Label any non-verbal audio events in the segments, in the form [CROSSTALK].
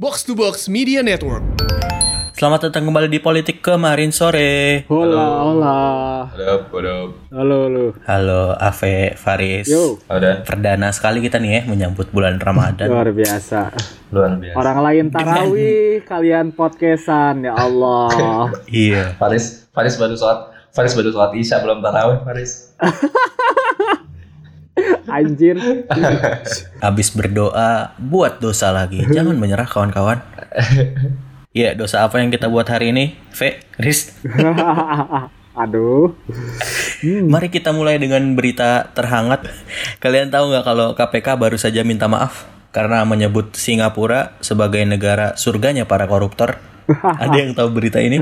Box to Box Media Network. Selamat datang kembali di Politik kemarin sore. Hola, hola. Hadap, hadap. Halo, halo. Halo Ave Faris. Yo, Ada Perdana sekali kita nih ya menyambut bulan Ramadan. luar biasa. luar biasa. Orang lain tarawih, kalian podcastan, ya Allah. [LAUGHS] iya. Faris, Faris baru sholat, Faris baru sholat isya belum tarawih, Faris. [LAUGHS] Anjir. Habis berdoa buat dosa lagi. Jangan menyerah kawan-kawan. Iya, dosa apa yang kita buat hari ini? V, Riz. [LAUGHS] Aduh. Mari kita mulai dengan berita terhangat. Kalian tahu nggak kalau KPK baru saja minta maaf karena menyebut Singapura sebagai negara surganya para koruptor? [LAUGHS] Ada yang tahu berita ini?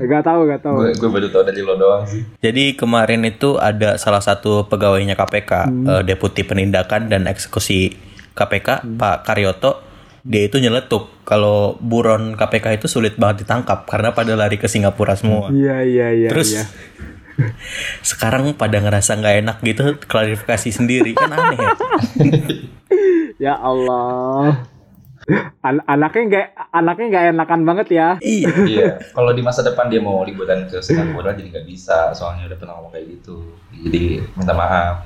Gak tahu, gak tahu. Gue gue baru tau dari lo doang sih. Jadi kemarin itu ada salah satu pegawainya KPK, eh, Deputi Penindakan dan Eksekusi KPK, Pak Karyoto. Dia itu nyeletuk kalau buron KPK itu sulit banget ditangkap karena pada lari ke Singapura semua. Iya, iya, iya. Terus iya. [LAUGHS] sekarang pada ngerasa nggak enak gitu, klarifikasi sendiri kan aneh ya. [LAUGHS] Ya Allah. An- anaknya nggak anaknya nggak enakan banget ya. Iya. Iya, kalau di masa depan dia mau liburan ke Singapura jadi nggak bisa, soalnya udah pernah ngomong kayak gitu. Jadi minta maaf.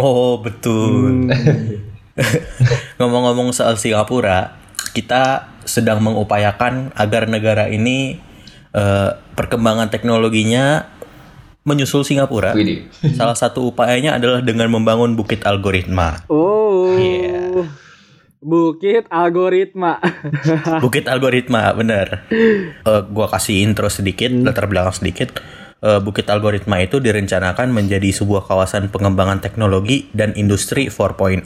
Oh betul. Hmm. [LAUGHS] Ngomong-ngomong soal Singapura, kita sedang mengupayakan agar negara ini eh, perkembangan teknologinya menyusul Singapura. Salah satu upayanya adalah dengan membangun bukit algoritma. Oh. Iya. Bukit algoritma. [LAUGHS] Bukit algoritma, bener. Eh, gua kasih intro sedikit, latar belakang sedikit. Eh, Bukit algoritma itu direncanakan menjadi sebuah kawasan pengembangan teknologi dan industri 4.0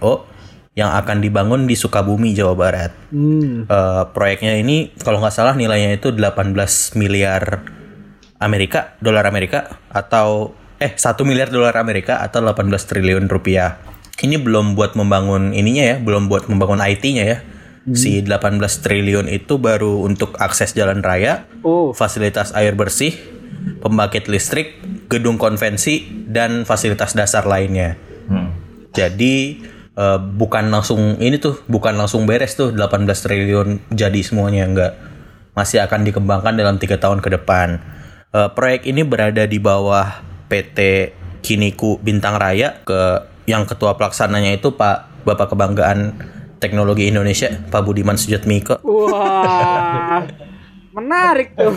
yang akan dibangun di Sukabumi, Jawa Barat. Hmm. Eh, proyeknya ini kalau nggak salah nilainya itu 18 miliar Amerika, dolar Amerika atau eh 1 miliar dolar Amerika atau 18 triliun rupiah. Ini belum buat membangun ininya ya, belum buat membangun IT-nya ya. Si 18 triliun itu baru untuk akses jalan raya, Oh. fasilitas air bersih, pembangkit listrik, gedung konvensi dan fasilitas dasar lainnya. Hmm. Jadi eh, bukan langsung ini tuh bukan langsung beres tuh 18 triliun jadi semuanya enggak. Masih akan dikembangkan dalam tiga tahun ke depan. Eh, proyek ini berada di bawah PT Kiniku Bintang Raya ke yang ketua pelaksananya itu Pak Bapak Kebanggaan Teknologi Indonesia Pak Budiman Sujatmiko. Wah. Menarik tuh.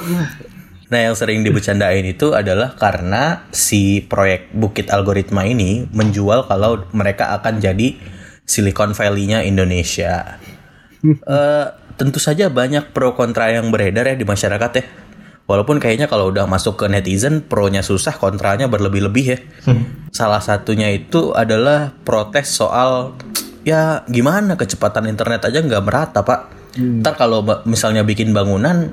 Nah, yang sering dibercandain itu adalah karena si proyek Bukit Algoritma ini menjual kalau mereka akan jadi Silicon Valley-nya Indonesia. Eh, tentu saja banyak pro kontra yang beredar ya di masyarakat ya. Walaupun kayaknya kalau udah masuk ke netizen, pro-nya susah, kontranya berlebih-lebih ya. Salah satunya itu adalah protes soal ya gimana kecepatan internet aja nggak merata pak. Ntar kalau misalnya bikin bangunan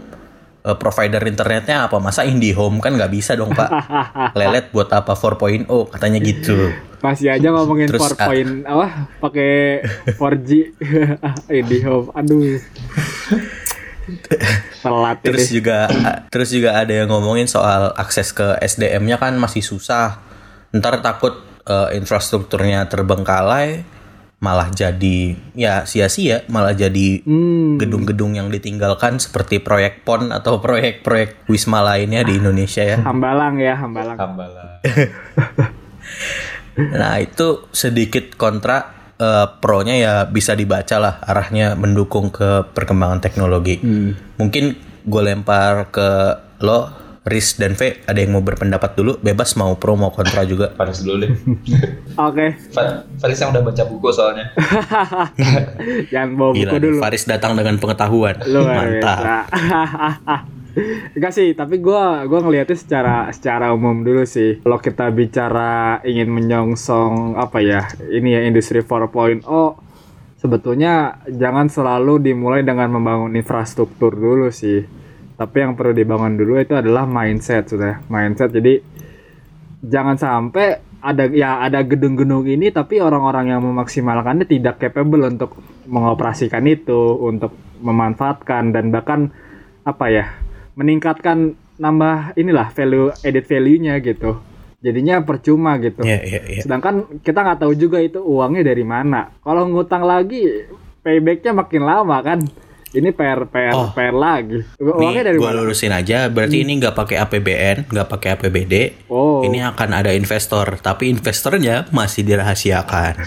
eh, provider internetnya apa masa IndiHome kan nggak bisa dong pak [LAUGHS] lelet buat apa 4.0 katanya gitu Masih aja ngomongin Terus, ah. 4 apa pakai 4G [LAUGHS] IndiHome. Aduh. [LAUGHS] Telat terus ini. juga terus juga ada yang ngomongin soal akses ke SDM-nya kan masih susah ntar takut eh, infrastrukturnya terbengkalai malah jadi ya sia-sia malah jadi Hmm. gedung-gedung yang ditinggalkan seperti proyek PON atau proyek-proyek Wisma lainnya di Indonesia ya Hambalang ya, Hambalang. Hambalah. [LAUGHS] Nah itu sedikit kontra eh, pro-nya ya bisa dibaca lah arahnya mendukung ke perkembangan teknologi. Mungkin gue lempar ke lo, Riz dan V ada yang mau berpendapat dulu, bebas mau pro mau kontra juga. [LAUGHS] Faris dulu deh. [LAUGHS] Oke, Fa- Faris yang udah baca buku soalnya. [LAUGHS] jangan bawa buku Gila, dulu. Faris datang dengan pengetahuan. Luar Mantap. Enggak sih, tapi gua gua ngelihatnya secara secara umum dulu sih. Kalau kita bicara ingin menyongsong apa ya, ini ya industri 4.0 sebetulnya jangan selalu dimulai dengan membangun infrastruktur dulu sih. Tapi yang perlu dibangun dulu itu adalah mindset sudah, mindset. Jadi jangan sampai ada ya ada gedung-gedung ini tapi orang-orang yang memaksimalkannya tidak capable untuk mengoperasikan itu, untuk memanfaatkan dan bahkan apa ya meningkatkan nambah inilah value edit value-nya gitu. Jadinya percuma gitu. Iya, iya, iya. Sedangkan kita nggak tahu juga itu uangnya dari mana. Kalau ngutang lagi, paybacknya makin lama kan. Ini PR PR Oh. PR lagi. Uangnya Nih, dari gua mana? lurusin aja. Berarti ini nggak pakai APBN, nggak pakai APBD. Oh. Ini akan ada investor, tapi investornya masih dirahasiakan.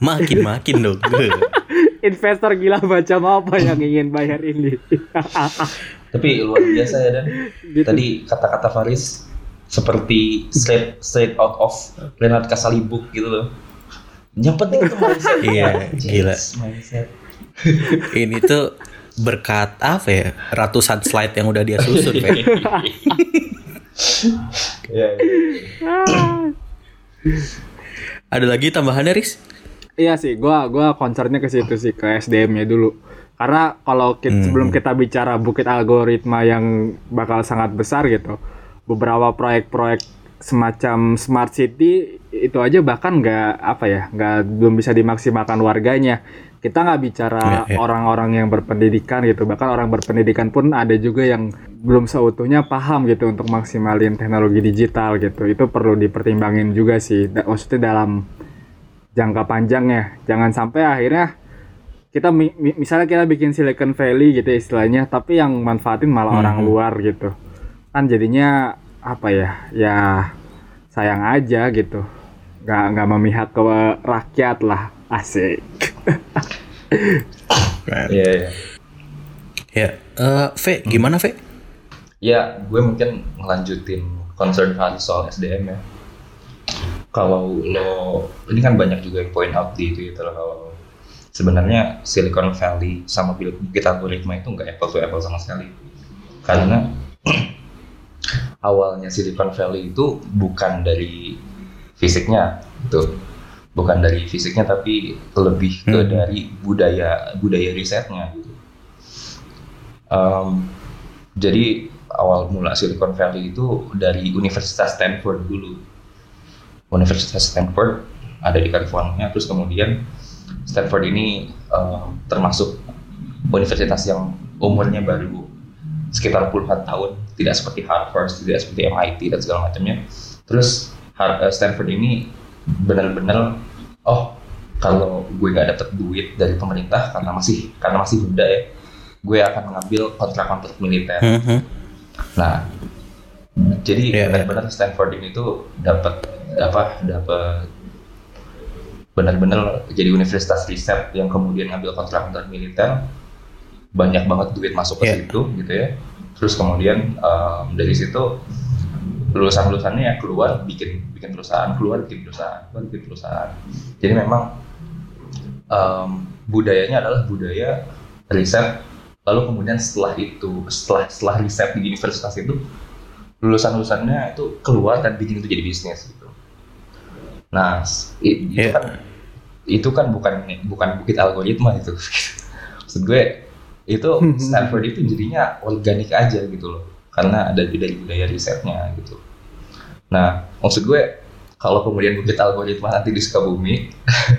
Makin makin dong. [LAUGHS] Investor gila macam apa yang ingin bayar ini? [LAUGHS] Tapi luar biasa ya dan [LAUGHS] Gitu. tadi kata-kata Faris seperti straight straight out of Leonard book gitu loh. Yang penting itu mindset. [LAUGHS] Iya, Yes, gila. Mindset. [LAUGHS] ini tuh berkat apa ya? Ratusan slide yang udah dia susun, Fe. Iya, iya. Ada lagi tambahannya, Riz? Iya sih, gua gua concernnya ke situ sih ke SDM-nya dulu. Karena kalau kita, Hmm. sebelum kita bicara bukit algoritma yang bakal sangat besar gitu, beberapa proyek-proyek semacam smart city itu aja bahkan nggak apa ya, nggak belum bisa dimaksimalkan warganya. Kita nggak bicara Iya, iya. orang-orang yang berpendidikan gitu, bahkan orang berpendidikan pun ada juga yang belum seutuhnya paham gitu untuk maksimalin teknologi digital gitu. Itu perlu dipertimbangin juga sih, maksudnya dalam jangka panjang ya. Jangan sampai akhirnya kita mi- mi- misalnya kita bikin Silicon Valley gitu istilahnya, tapi yang manfaatin malah orang Mhm. luar gitu. Kan jadinya apa ya? Ya sayang aja gitu. Nggak nggak memihak ke rakyat lah. Asik. Iya, iya. Ya, eh V, gimana V? Ya, gue mungkin ngelanjutin concern Faris soal SDM ya. Kalau lo, ini kan banyak juga yang point out di Twitter kalau sebenarnya Silicon Valley sama Bukit Algoritma itu nggak apple to apple sama sekali. Karena [CLEARS THROAT] awalnya Silicon Valley itu bukan dari fisiknya, itu bukan dari fisiknya tapi lebih ke Hmm. dari budaya budaya risetnya gitu. Um, jadi awal mula Silicon Valley itu dari Universitas Stanford dulu. Universitas Stanford ada di California, terus kemudian Stanford ini eh, termasuk universitas yang umurnya baru sekitar puluhan tahun, tidak seperti Harvard, tidak seperti MIT dan segala macamnya. Terus eh, Stanford ini benar-benar, oh kalau gue nggak dapet duit dari pemerintah karena masih karena masih muda ya, gue akan mengambil kontrak-kontrak militer. Mhm. Nah, jadi Iya, benar-benar Stanford ini tuh dapat apa dapat benar-benar jadi universitas riset yang kemudian ngambil kontrak-kontrak militer banyak banget duit masuk ke Iya. situ gitu ya. Terus kemudian em, dari situ lulusan-lulusannya ya keluar bikin bikin perusahaan keluar bikin perusahaan keluar bikin perusahaan. Jadi memang em, budayanya adalah budaya riset. Lalu kemudian setelah itu setelah setelah riset di universitas itu lulusan-lulusannya itu keluar dan bikin itu jadi bisnis nah itu Iya. kan itu kan bukan bukan bukit algoritma itu. [LAUGHS] Maksud gue itu [LAUGHS] Stanford itu jadinya organik aja gitu loh. Karena ada dari budaya risetnya gitu. Nah maksud gue kalau kemudian bukit algoritma nanti di Sukabumi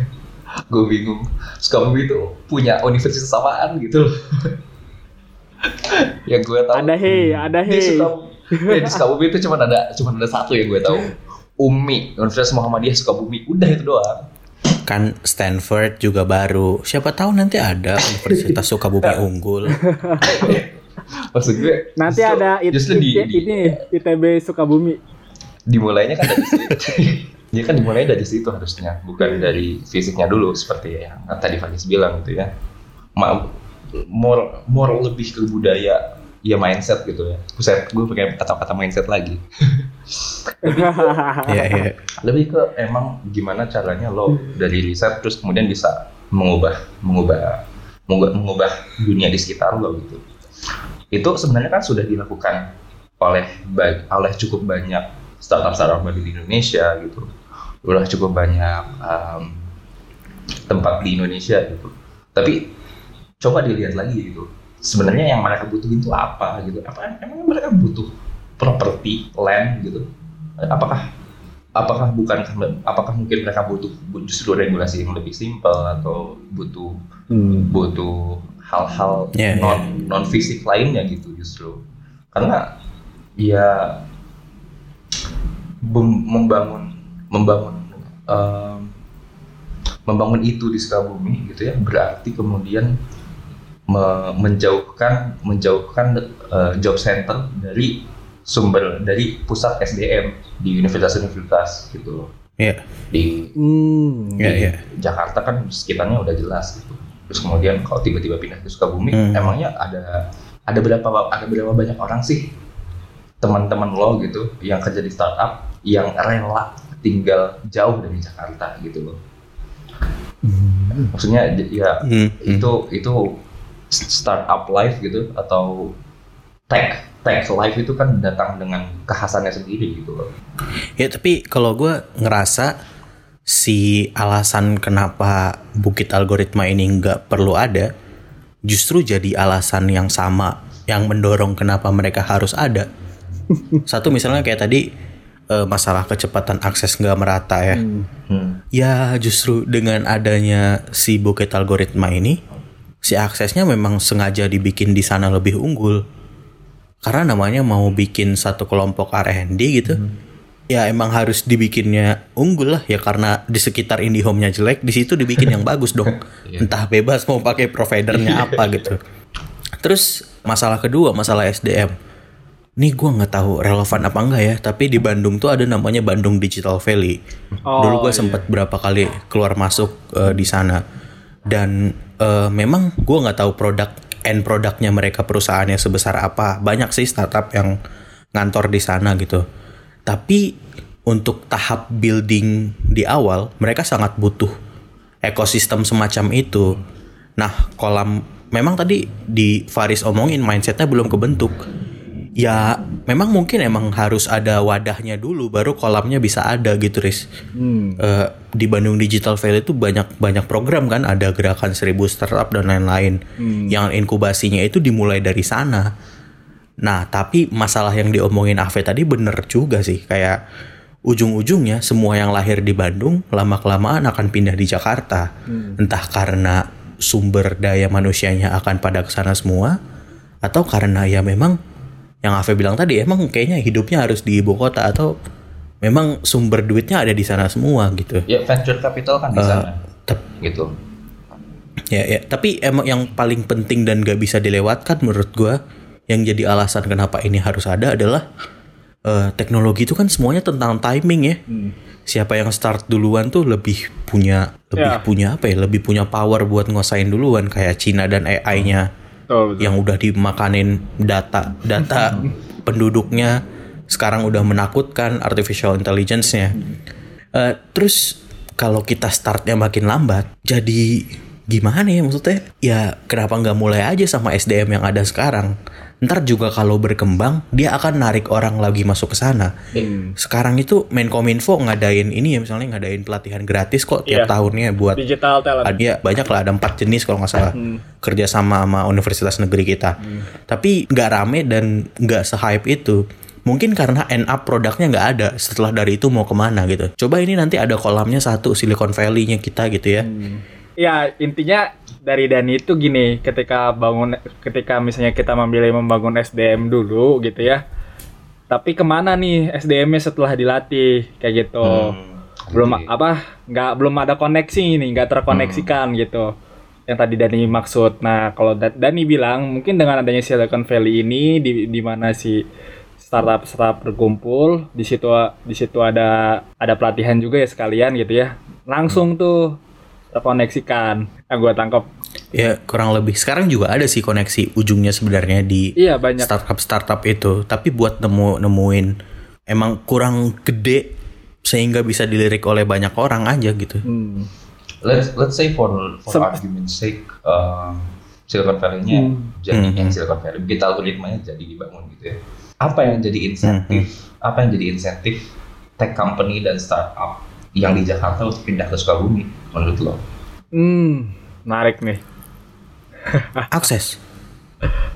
[LAUGHS] gue bingung. Sukabumi itu punya universitas apaan gitu loh. Yang gue tahu. Ada he, ada di he. Sukabumi, eh, di Sukabumi itu cuma ada cuma ada satu yang gue tahu UMI. Universitas Muhammadiyah Sukabumi. Udah itu doang. Kan Stanford juga baru. Siapa tahu nanti ada Universitas Sukabumi [LAUGHS] unggul. maksud gue Nanti justru- ada it, justru di, it- di- ini ITB Sukabumi. dimulainya kan dari situ. [LAUGHS] Dia kan dimulai dari situ harusnya bukan dari fisiknya dulu seperti yang tadi Faris bilang gitu ya. Ma more more lebih ke budaya ya mindset gitu ya. Buset, gue pakai kata-kata mindset lagi [LAUGHS] Iya, iya. lebih ke emang gimana caranya lo dari riset terus kemudian bisa mengubah mengubah mengubah, mengubah dunia di sekitar lo gitu. Itu sebenarnya kan sudah dilakukan oleh oleh cukup banyak startup startup baru di Indonesia gitu. Udah cukup banyak um, tempat di Indonesia gitu. Tapi coba dilihat lagi gitu. Sebenarnya yang mereka butuhin itu apa gitu? Apa emang mereka butuh properti land gitu. Apakah apakah bukan apakah mungkin mereka butuh justru regulasi yang lebih simpel atau butuh Hmm. butuh hal-hal Ya, non non fisik lainnya gitu justru. Karena ya membangun membangun em, membangun itu di Sukabumi gitu ya berarti kemudian me- menjauhkan menjauhkan eh, job center dari sumber dari pusat SDM di universitas-universitas gitu loh. Iya. Di. Iya, di iya. Jakarta kan sekitarnya udah jelas gitu. Terus kemudian kalau tiba-tiba pindah ke Sukabumi, Hmm. emangnya ada ada berapa ada berapa banyak orang sih teman-teman lo gitu yang kerja di startup yang rela tinggal jauh dari Jakarta gitu loh. Maksudnya j- ya hmm. itu itu startup life gitu atau tech tech life itu kan datang dengan kekhasannya sendiri gitu loh. Ya tapi kalau gue ngerasa si alasan kenapa bukit algoritma ini nggak perlu ada justru jadi alasan yang sama yang mendorong kenapa mereka harus ada. [LAUGHS] Satu misalnya kayak tadi eh, masalah kecepatan akses nggak merata ya. Hmm. Ya justru dengan adanya si bukit algoritma ini, si aksesnya memang sengaja dibikin di sana lebih unggul. Karena namanya mau bikin satu kelompok R&D gitu. Ya emang harus dibikinnya unggul lah ya karena di sekitar IndiHome-nya jelek, di situ dibikin yang bagus dong. [LAUGHS] Entah bebas mau pakai providernya apa gitu. Terus masalah kedua, masalah SDM. Nih gue nggak tahu relevan apa enggak ya, tapi di Bandung tuh ada namanya Bandung Digital Valley. Oh, Dulu gue iya. sempet berapa kali keluar masuk eh, di sana. Dan eh, memang gue nggak tahu produk end produknya mereka perusahaannya sebesar apa. Banyak sih startup yang ngantor di sana gitu. Tapi untuk tahap building di awal mereka sangat butuh ekosistem semacam itu. Nah, kolam memang tadi di Faris omongin mindsetnya belum kebentuk. Ya, memang mungkin emang harus ada wadahnya dulu baru kolamnya bisa ada gitu, Riz. Hmm. Eh, di Bandung Digital Valley itu banyak banyak program kan, ada gerakan seribu startup dan lain-lain. Yang inkubasinya itu dimulai dari sana. Nah, tapi masalah yang diomongin Ave tadi bener juga sih, kayak ujung-ujungnya semua yang lahir di Bandung lama-kelamaan akan pindah di Jakarta. Entah karena sumber daya manusianya akan pada ke sana semua atau karena ya memang yang Ave bilang tadi emang kayaknya hidupnya harus di ibu kota atau memang sumber duitnya ada di sana semua gitu. Ya venture capital kan di Eh, sana tep- gitu. Ya, ya, tapi emang yang paling penting dan gak bisa dilewatkan menurut gua yang jadi alasan kenapa ini harus ada adalah eh, teknologi itu kan semuanya tentang timing ya. Siapa yang start duluan tuh lebih punya lebih Ya. punya apa ya? Lebih punya power buat ngosain duluan kayak Cina dan AI-nya Betul, betul. yang udah dimakanin data data [LAUGHS] penduduknya sekarang udah menakutkan artificial intelligence-nya. Eh, terus kalau kita startnya makin lambat, jadi gimana ya maksudnya? Ya kenapa nggak mulai aja sama SDM yang ada sekarang? Ntar juga kalau berkembang, dia akan narik orang lagi masuk ke sana. Sekarang itu Menkominfo ngadain ini ya misalnya ngadain pelatihan gratis kok tiap Iya. tahunnya buat Digital talent. ada ya, banyak lah ada empat jenis kalau nggak salah. Kerja sama sama universitas negeri kita. Tapi nggak rame dan nggak se-hype itu. Mungkin karena end up produknya nggak ada setelah dari itu mau ke mana gitu. Coba ini nanti ada kolamnya satu Silicon Valley-nya kita gitu ya. Ya intinya dari Dani itu gini, ketika bangun, ketika misalnya kita memilih membangun SDM dulu gitu ya, tapi ke mana nih SDM-nya setelah dilatih kayak gitu, Hmm, belum oke. apa, nggak belum ada koneksi nih, nggak terkoneksikan gitu, yang tadi Dani maksud. Nah kalau Da- Dani bilang mungkin dengan adanya Silicon Valley ini di di mana si startup startup berkumpul di situ di situ ada ada pelatihan juga ya sekalian gitu ya. Langsung tuh terkoneksikan yang gue tangkap ya kurang lebih sekarang juga ada sih koneksi ujungnya sebenarnya di iya banyak startup startup itu tapi buat nemu nemuin emang kurang gede sehingga bisa dilirik oleh banyak orang aja gitu Hmm. Let's let's say for for Sem- argument's sake um, Silicon Valley-nya Hmm. jadi Hmm. yang Silicon Valley, kita algoritmanya jadi dibangun gitu ya. Apa yang jadi insentif? Apa yang jadi insentif tech company dan startup yang di Jakarta untuk pindah ke Sukabumi menurut lo? Hmm, menarik nih. [LAUGHS] akses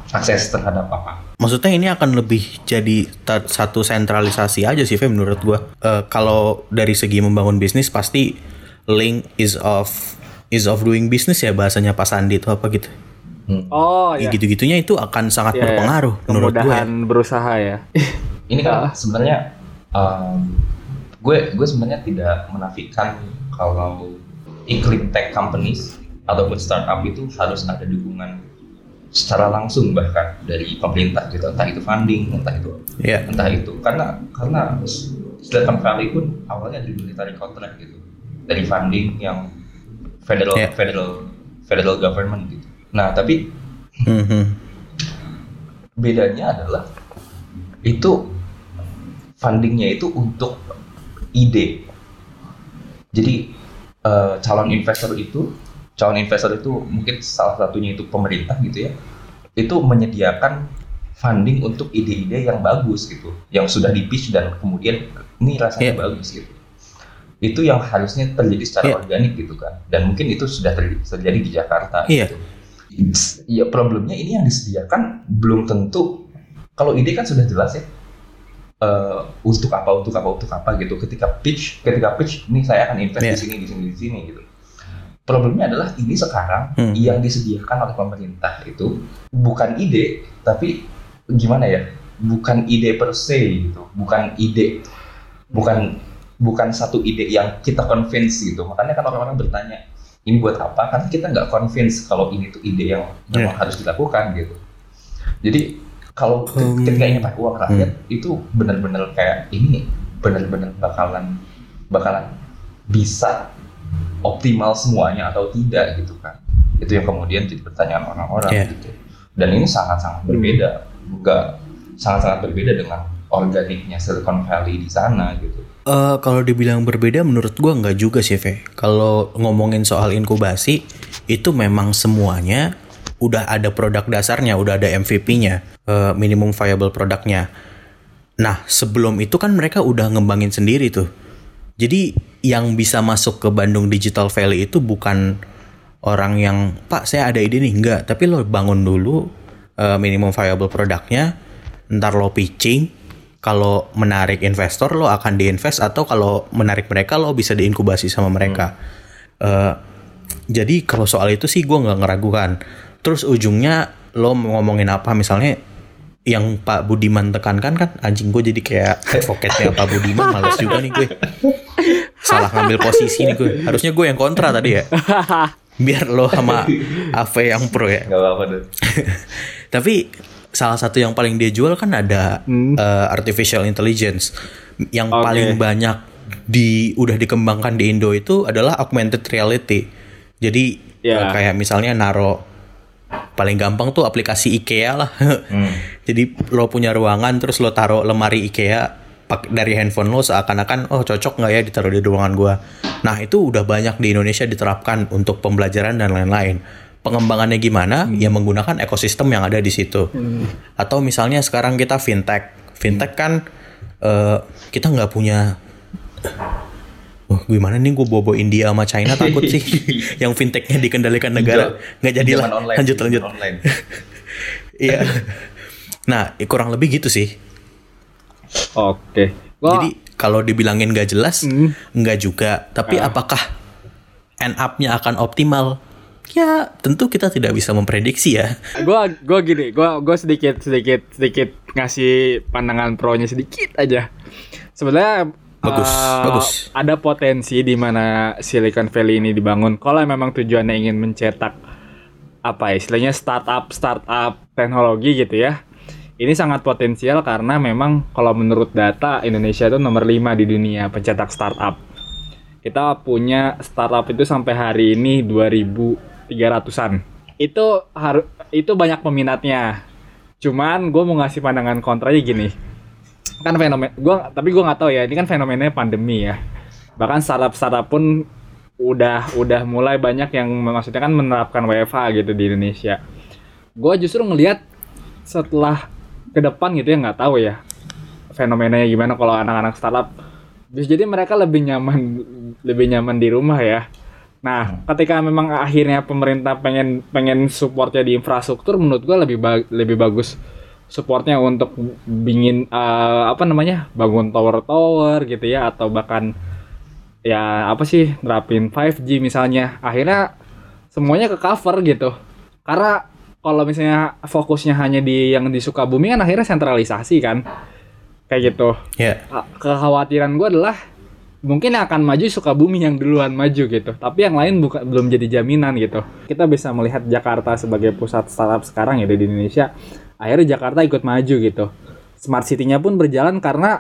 Akses terhadap apa? Maksudnya ini akan lebih jadi satu sentralisasi aja sih, Fe, menurut gua. Eh, kalau dari segi membangun bisnis pasti link is of is of doing business ya bahasanya Pak Sandi itu apa gitu. Oh Ya, ya. gitu-gitunya itu akan sangat Iya, iya. berpengaruh menurut gue. Kemudahan berusaha ya. Ini kan [LAUGHS] sebenarnya um, gue gue sebenarnya tidak menafikan kalau iklim tech companies ataupun startup itu harus ada dukungan secara langsung bahkan dari pemerintah gitu entah itu funding entah itu Iya. entah itu karena karena Silicon Valley pun awalnya dari military contract gitu dari funding yang federal Yeah. federal federal government gitu nah tapi Mhm. bedanya adalah itu fundingnya itu untuk ide jadi eh, calon investor itu calon investor itu mungkin salah satunya itu pemerintah gitu ya itu menyediakan funding untuk ide-ide yang bagus gitu yang sudah di pitch dan kemudian ini rasanya Iya. bagus gitu itu yang harusnya terjadi secara Iya. organik gitu kan dan mungkin itu sudah terjadi, terjadi di Jakarta Iya. gitu ya problemnya ini yang disediakan belum tentu kalau ide kan sudah jelas ya eh, untuk apa untuk apa untuk apa gitu. Ketika pitch ketika pitch ini saya akan invest Iya. di sini di sini di sini gitu. Problemnya adalah ini sekarang Hmm. yang disediakan oleh pemerintah itu bukan ide tapi gimana ya? Bukan ide per se gitu. Bukan ide bukan bukan satu ide yang kita convince gitu. Makanya kan orang-orang bertanya ini buat apa? Karena kita nggak convince kalau ini tuh ide yang memang Iya. harus dilakukan gitu. Jadi kalau ke- Hmm. ketika ini pakai uang rakyat itu benar-benar kayak ini benar-benar bakalan bakalan bisa optimal semuanya atau tidak gitu kan itu yang kemudian jadi pertanyaan orang-orang Iya. gitu dan ini sangat-sangat berbeda enggak sangat-sangat berbeda dengan organiknya Silicon Valley di sana gitu Eh, kalau dibilang berbeda menurut gua nggak juga sih, Ve. Kalau ngomongin soal inkubasi, itu memang semuanya udah ada produk dasarnya, udah ada MVP-nya, eh, minimum viable produknya. Nah, sebelum itu kan mereka udah ngembangin sendiri tuh. Jadi yang bisa masuk ke Bandung Digital Valley itu bukan orang yang, Pak saya ada ide nih, enggak. Tapi lo bangun dulu eh, minimum viable produknya, ntar lo pitching, kalau menarik investor lo akan diinvest atau kalau menarik mereka lo bisa diinkubasi sama mereka. Eh, jadi kalau soal itu sih gue nggak ngeragukan. Terus ujungnya lo mau ngomongin apa misalnya yang Pak Budiman tekankan kan anjing gue jadi kayak advocate-nya Pak Budiman males juga nih gue. Salah ngambil posisi nih gue. Harusnya gue yang kontra tadi ya. Biar lo sama Ave yang pro ya. nggak apa-apa deh [LAUGHS] Tapi salah satu yang paling dia jual kan ada Hmm. eh, artificial intelligence. Yang Oke. paling banyak di udah dikembangkan di Indo itu adalah augmented reality. Jadi Ya. eh, kayak misalnya naro paling gampang tuh aplikasi IKEA lah. [LAUGHS] Hmm. Jadi lo punya ruangan terus lo taruh lemari IKEA pak dari handphone lo seakan-akan oh cocok nggak ya ditaruh di ruangan gua. Nah itu udah banyak di Indonesia diterapkan untuk pembelajaran dan lain-lain. Pengembangannya gimana? Ya menggunakan ekosistem yang ada di situ. Atau misalnya sekarang kita fintech, fintech kan eh, kita nggak punya gimana nih gue bobo India sama China? Takut sih. [LAUGHS] Yang fintechnya dikendalikan negara. Nggak jadilah Pinjaman online, lanjut lanjut. online. [LAUGHS] iya. Nah kurang lebih gitu sih. Oke. Gua jadi kalau dibilangin nggak jelas Hmm. nggak juga. Tapi apakah end up-nya akan optimal? Ya tentu kita tidak bisa memprediksi ya. Gua gua gini, gua gua sedikit sedikit sedikit ngasih pandangan pro-nya sedikit aja. Sebenarnya Bagus, eh, bagus. Ada potensi di mana Silicon Valley ini dibangun. Kalau memang tujuannya ingin mencetak apa ya, istilahnya startup startup teknologi gitu ya. Ini sangat potensial karena memang kalau menurut data Indonesia itu nomor 5 di dunia pencetak startup. Kita punya startup itu sampai hari ini 2300-an. Itu harus itu banyak peminatnya. Cuman gue mau ngasih pandangan kontranya gini. Kan fenomen gua tapi gue nggak tahu ya, ini kan fenomenanya pandemi ya. Bahkan startup-startup pun udah udah mulai banyak yang maksudnya kan menerapkan WFH gitu di Indonesia. Gue justru ngelihat setelah ke depan gitu ya nggak tahu ya fenomenanya gimana kalau anak-anak startup bisa jadi mereka lebih nyaman lebih nyaman di rumah ya nah ketika memang akhirnya pemerintah pengen pengen supportnya di infrastruktur menurut gua lebih ba- lebih bagus supportnya untuk bingin eh, apa namanya bangun tower-tower gitu ya atau bahkan ya apa sih nerapin 5G misalnya. Akhirnya semuanya ke cover gitu. Karena kalau misalnya fokusnya hanya di yang di Sukabumi kan akhirnya sentralisasi kan. Kayak gitu. Ya. Ah, kekhawatiran gue adalah mungkin akan maju Sukabumi yang duluan maju gitu. Tapi yang lain bukan belum jadi jaminan gitu. Kita bisa melihat Jakarta sebagai pusat startup sekarang ya di Indonesia akhirnya Jakarta ikut maju gitu smart city-nya pun berjalan karena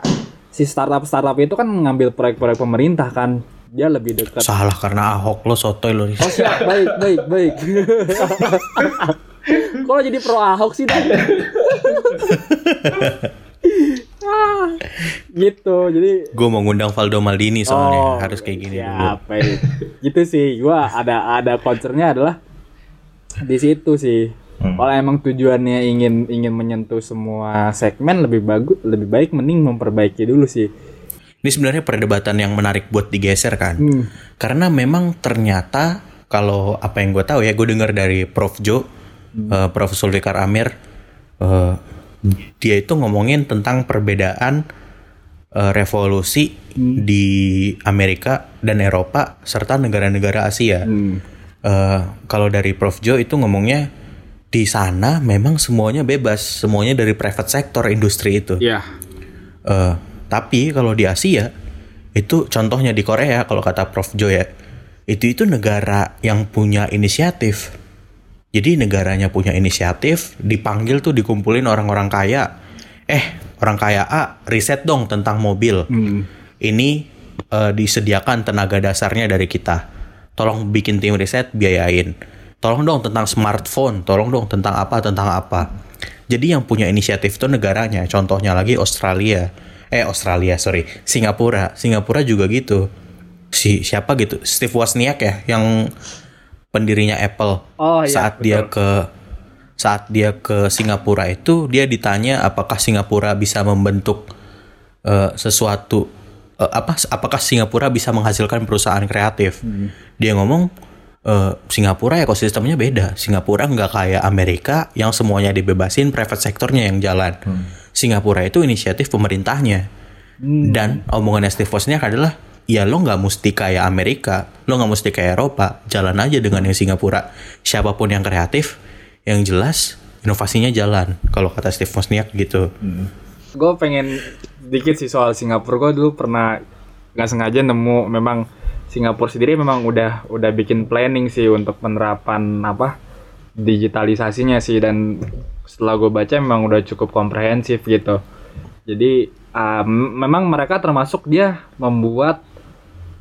si startup startup itu kan mengambil proyek-proyek pemerintah kan dia lebih dekat Salah karena Ahok lo sotoy lo. Oh siap, baik, baik, baik. [LAUGHS] Kalau jadi pro Ahok sih? Ah, gitu, jadi Gue mau ngundang Valdo Maldini soalnya harus kayak gini dulu. siap, baik. Gitu sih, gua ada ada concernnya adalah di situ sih. Hmm. Kalau emang tujuannya ingin ingin menyentuh semua segmen lebih bagus, lebih baik mending memperbaiki dulu sih. Ini sebenarnya perdebatan yang menarik buat digeser kan. Hmm. Karena memang ternyata kalau apa yang gue tahu ya, gue dengar dari Prof Jo, eh, Prof Zulfikar Amir, eh, dia itu ngomongin tentang perbedaan eh, revolusi di Amerika dan Eropa serta negara-negara Asia. Hmm. Eh, kalau dari Prof Jo itu ngomongnya di sana memang semuanya bebas, semuanya dari private sector industri itu. Ya. Eh, tapi kalau di Asia itu contohnya di Korea kalau kata Prof Jo ya itu itu negara yang punya inisiatif. Jadi negaranya punya inisiatif, dipanggil tuh dikumpulin orang-orang kaya. Eh, orang kaya A riset dong tentang mobil. Hmm. Ini eh, disediakan tenaga dasarnya dari kita. Tolong bikin tim riset, biayain. Tolong dong tentang smartphone, tolong dong tentang apa, tentang apa. Jadi yang punya inisiatif itu negaranya. Contohnya lagi Australia. Eh Australia, sorry. Singapura. Singapura juga gitu. Si siapa gitu? Steve Wozniak ya yang pendirinya Apple. Oh, iya, saat dia ke saat dia ke Singapura itu dia ditanya apakah Singapura bisa membentuk eh, sesuatu eh, apa apakah Singapura bisa menghasilkan perusahaan kreatif. Dia ngomong eh, Singapura ekosistemnya beda. Singapura nggak kayak Amerika yang semuanya dibebasin, private sektornya yang jalan. Singapura itu inisiatif pemerintahnya. Dan omongannya Steve Wozniak adalah ya lo nggak mesti kayak Amerika, lo nggak mesti kayak Eropa, jalan aja dengan yang Singapura. Siapa pun yang kreatif, yang jelas inovasinya jalan. Kalau kata Steve Wozniak gitu. gue pengen dikit sih soal Singapura gue dulu pernah nggak sengaja nemu memang Singapura sendiri memang udah udah bikin planning sih untuk penerapan apa digitalisasinya sih. Dan setelah gue baca memang udah cukup komprehensif gitu. Jadi m- memang mereka termasuk dia membuat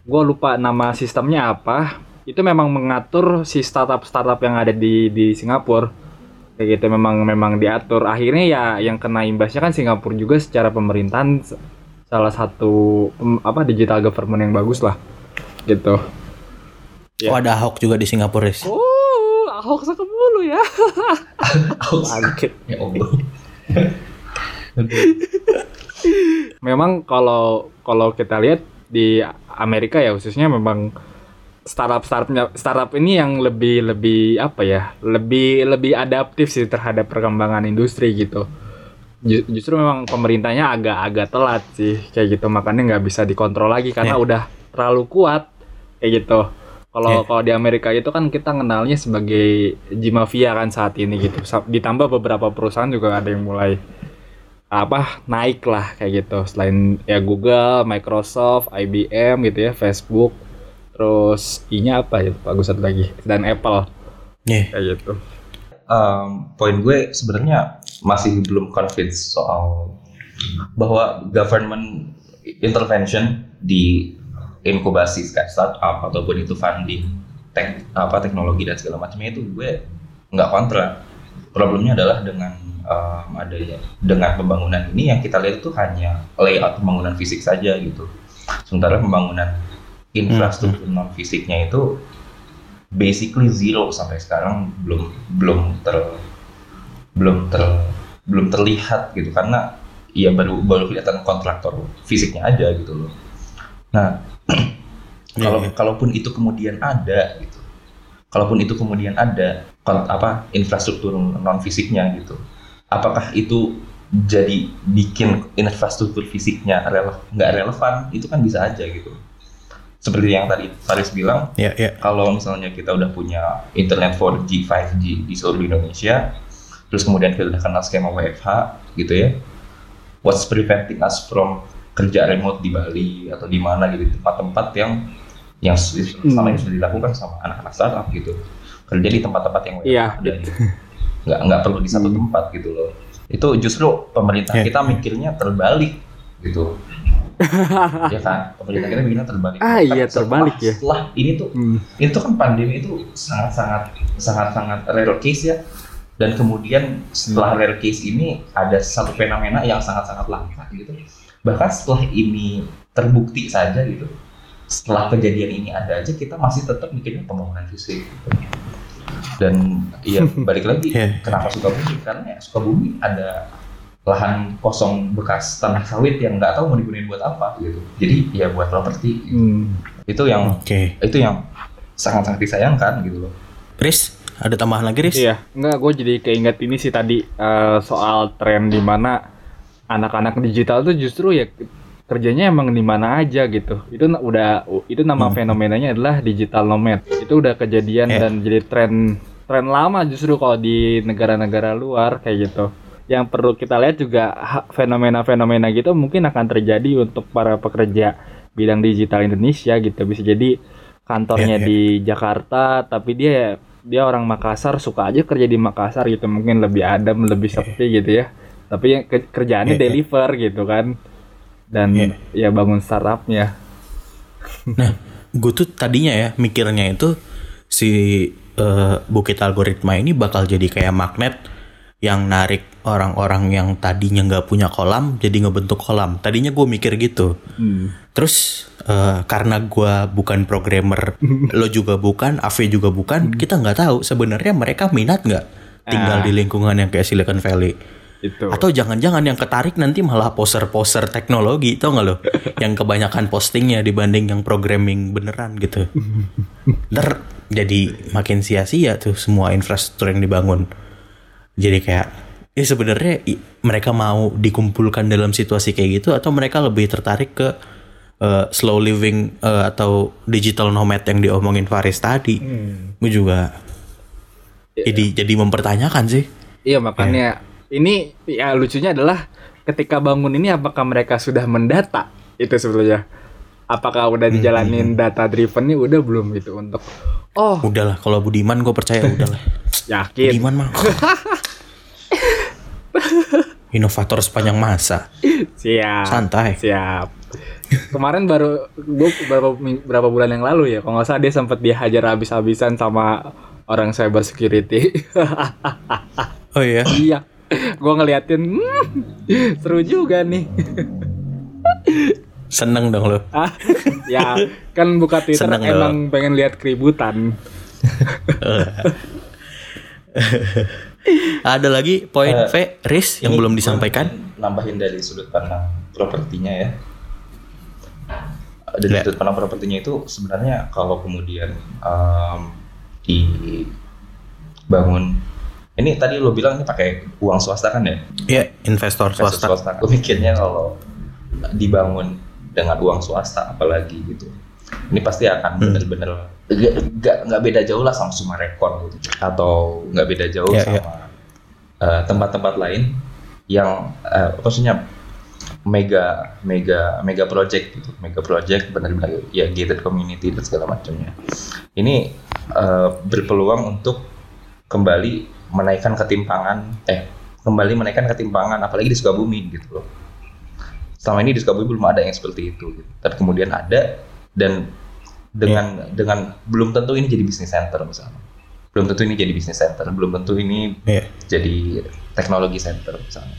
gue lupa nama sistemnya apa itu memang mengatur si startup startup yang ada di di Singapura. Kayak gitu memang memang diatur. Akhirnya ya yang kena imbasnya kan Singapura juga secara pemerintahan salah satu apa digital government yang bagus lah gitu Ya. Oh ada Ahok juga di Singapura. Riz. oh Ahok sekemulu ya [LAUGHS] Bangkit. Ya Allah. [LAUGHS] memang kalau kalau kita lihat di Amerika ya khususnya memang startup startupnya startup ini yang lebih lebih apa ya lebih lebih adaptif sih terhadap perkembangan industri gitu Ju- justru memang pemerintahnya agak-agak telat sih kayak gitu makanya nggak bisa dikontrol lagi karena Ya. udah terlalu kuat kayak gitu. Kalau Ya. kalau di Amerika itu kan kita kenalnya sebagai G-Mafia kan saat ini gitu. Ditambah beberapa perusahaan juga ada yang mulai apa naik lah kayak gitu. Selain ya Google, Microsoft, IBM gitu ya, Facebook, terus I-nya apa ya? Bagus satu lagi. Dan Apple. Nih, kayak gitu. Em, poin gue sebenarnya masih belum convinced soal bahwa government intervention di inkubasi kayak startup ataupun itu funding tek, apa teknologi dan segala macamnya itu gue nggak kontra. Problemnya adalah dengan em, adanya dengan pembangunan ini yang kita lihat itu hanya layout pembangunan fisik saja gitu. Sementara pembangunan infrastruktur non fisiknya itu basically zero sampai sekarang belum belum ter belum ter belum terlihat gitu karena ya baru baru kelihatan kontraktor fisiknya aja gitu loh. Nah, kalau Iya, iya. kalaupun itu kemudian ada gitu. Kalaupun itu kemudian ada apa infrastruktur non fisiknya gitu. Apakah itu jadi bikin infrastruktur fisiknya rele- nggak relevan? Itu kan bisa aja gitu. Seperti yang tadi Faris bilang, ya ya. kalau misalnya kita udah punya internet 4G, 5G di seluruh Indonesia, terus kemudian kita udah kenal skema WFH gitu ya, what's preventing us from kerja remote di Bali atau di mana gitu tempat-tempat yang yang s- selama ini sudah dilakukan sama anak-anak startup gitu. Kerja di tempat-tempat yang dan nggak nggak perlu di satu tempat gitu loh. Itu justru pemerintah Ya. kita mikirnya terbalik gitu. [LAUGHS] Ya kan? Pemerintah kita mikirnya terbalik. Ah, Kan iya, setelah- terbalik ya. setelah ini tuh Hmm. itu kan pandemi itu sangat sangat sangat sangat rare case ya. Dan kemudian setelah rare case ini ada satu fenomena yang sangat sangat langka gitu bahkan setelah ini terbukti saja gitu setelah kejadian ini ada aja kita masih tetap mikirnya pembangunan fisik gitu. dan ya [LAUGHS] balik lagi Iya. kenapa Sukabumi karena ya Sukabumi ada lahan kosong bekas tanah sawit yang nggak tahu mau digunain buat apa gitu jadi ya buat properti gitu. Hmm. itu yang Oke. itu yang sangat-sangat disayangkan gitu loh. Riz, ada tambahan lagi Riz? Iya, enggak gue jadi keinget ini sih tadi eh, soal tren di mana anak-anak digital tuh justru ya kerjanya emang di mana aja gitu. Itu udah itu nama Hmm. fenomenanya adalah digital nomad. Itu udah kejadian Iya. dan jadi tren tren lama justru kalau di negara-negara luar kayak gitu. Yang perlu kita lihat juga fenomena-fenomena gitu mungkin akan terjadi untuk para pekerja bidang digital Indonesia gitu. Bisa jadi kantornya Iya, iya. di Jakarta tapi dia dia orang Makassar suka aja kerja di Makassar gitu mungkin lebih adem lebih sepi gitu ya tapi yang ke- kerjaannya Iya, iya. deliver gitu kan dan ya Iya. bangun startupnya Nah, gue tuh tadinya ya mikirnya itu si eh, bukit algoritma ini bakal jadi kayak magnet yang narik orang-orang yang tadinya nggak punya kolam jadi ngebentuk kolam. Tadinya gue mikir gitu. Terus eh, karena gue bukan programmer, [LAUGHS] lo juga bukan, Ave juga bukan, kita nggak tahu sebenarnya mereka minat nggak tinggal Ah. di lingkungan yang kayak Silicon Valley. Itu Atau jangan-jangan yang ketarik nanti malah poser-poser teknologi, tau nggak lo? [LAUGHS] yang kebanyakan postingnya dibanding yang programming beneran gitu. Ntar jadi makin sia-sia tuh semua infrastruktur yang dibangun. Jadi kayak, ya sebenarnya mereka mau dikumpulkan dalam situasi kayak gitu atau mereka lebih tertarik ke uh, slow living uh, atau digital nomad yang diomongin Faris tadi. Gue juga jadi jadi mempertanyakan sih. iya makanya ini ya lucunya adalah ketika bangun ini apakah mereka sudah mendata itu sebetulnya apakah udah dijalanin data driven nih udah belum gitu untuk oh Udahlah, kalau Budiman gue percaya [LAUGHS] udahlah. yakin Budiman mah. [LAUGHS] Inovator sepanjang masa. siap Santai. siap kemarin baru gue berapa ming- berapa bulan yang lalu ya kalau nggak salah dia sempat dihajar habis-habisan sama orang cyber security [LAUGHS] Oh iya. iya gue ngeliatin hmm, seru juga nih Seneng dong lo. ah ya kan buka twitter Seneng emang pengen lihat keributan [LAUGHS] Ada lagi poin Eh, V, Riz yang belum disampaikan. Nambahin dari sudut pandang propertinya ya. Dari Ya. sudut pandang propertinya itu sebenarnya kalau kemudian em, dibangun ini tadi lo bilang ini pakai uang swasta kan ya? Iya, investor Investor swasta. swasta. Gue mikirnya kalau dibangun dengan uang swasta apalagi gitu. Ini pasti akan Hmm. benar-benar nggak nggak beda jauh lah sama Sumarekon gitu atau nggak beda jauh Ya, sama ya. eh, tempat-tempat lain yang eh, maksudnya mega mega mega project gitu mega project benar-benar ya gated community dan segala macamnya ini eh, berpeluang untuk kembali menaikkan ketimpangan eh kembali menaikkan ketimpangan apalagi di Sukabumi gitu loh selama ini di Sukabumi belum ada yang seperti itu gitu. tapi kemudian ada dan dengan dengan belum tentu ini jadi bisnis center misalnya belum tentu ini jadi bisnis center belum tentu ini Iya. jadi teknologi center misalnya.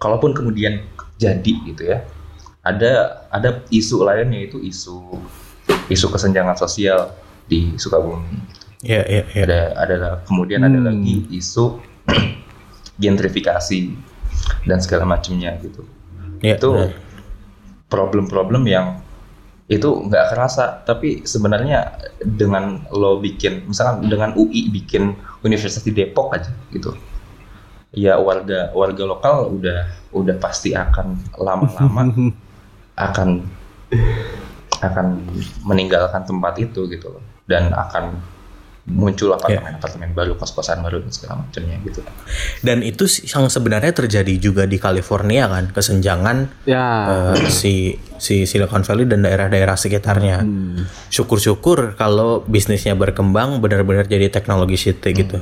Kalaupun kemudian jadi gitu ya, ada ada isu lain yaitu isu isu kesenjangan sosial di Sukabumi. Iya, iya, iya. Ada ada kemudian ada Hmm. lagi isu [CLEARS THROAT] gentrifikasi dan segala macamnya gitu. Iya, itu benar. problem-problem yang itu nggak kerasa tapi sebenarnya dengan lo bikin misalkan dengan UI bikin universitas di Depok aja gitu ya warga warga lokal udah udah pasti akan lama-lama [LAUGHS] akan akan meninggalkan tempat itu gitu loh dan akan muncul apartemen-apartemen baru, kos-kosan baru dan segala macamnya gitu. Dan itu yang sebenarnya terjadi juga di California kan, kesenjangan Ya. eh, si si Silicon Valley dan daerah-daerah sekitarnya. Syukur-syukur kalau bisnisnya berkembang benar-benar jadi teknologi city gitu.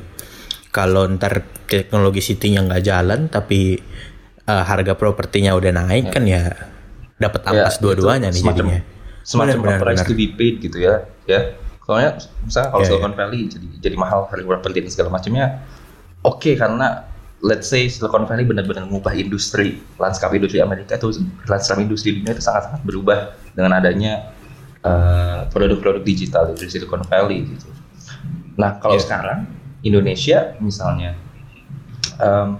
Kalau ntar teknologi city-nya nggak jalan tapi eh, harga propertinya udah naik kan ya dapat ampas Ya, dua-duanya itu nih semacam- jadinya. Semacam Benar, benar, price benar. to be paid gitu ya, ya. Soalnya misalnya kalau Ya, Silicon Valley jadi jadi mahal properti dan segala macamnya, oke karena let's say Silicon Valley benar-benar mengubah industri lanskap industri Amerika itu lanskap industri dunia itu sangat-sangat berubah dengan adanya eh, produk-produk digital dari Silicon Valley gitu. Nah kalau Iya. sekarang Indonesia misalnya em,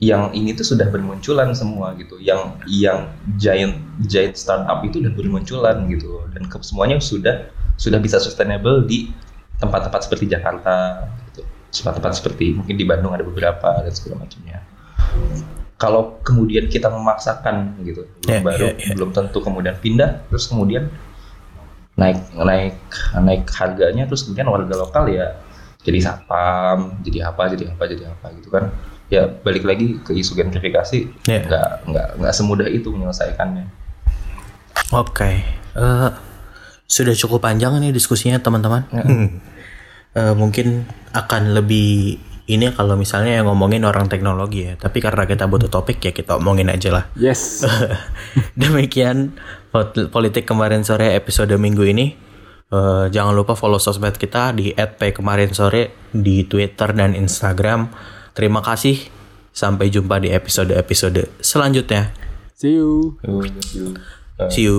yang ini tuh sudah bermunculan semua gitu yang yang giant giant startup itu udah bermunculan gitu dan ke, semuanya sudah sudah bisa sustainable di tempat-tempat seperti Jakarta gitu. Tempat-tempat seperti mungkin di Bandung ada beberapa dan segala macamnya. Kalau kemudian kita memaksakan gitu belum baru ya, ya. belum tentu kemudian pindah terus kemudian naik naik naik harganya terus kemudian warga lokal ya jadi satpam jadi apa jadi apa jadi apa gitu kan. Ya balik lagi ke isu gentrifikasi Ya. nggak nggak nggak semudah itu menyelesaikannya. Oke, eh, sudah cukup panjang nih diskusinya teman-teman. Eh, mungkin akan lebih ini kalau misalnya yang ngomongin orang teknologi ya. Tapi karena kita butuh topik ya kita omongin aja lah. Yes. [LAUGHS] Demikian politik kemarin sore episode minggu ini. Eh, jangan lupa follow sosmed kita di @kemarin sore di Twitter dan Instagram. Terima kasih. Sampai jumpa di episode-episode selanjutnya. See you. See you.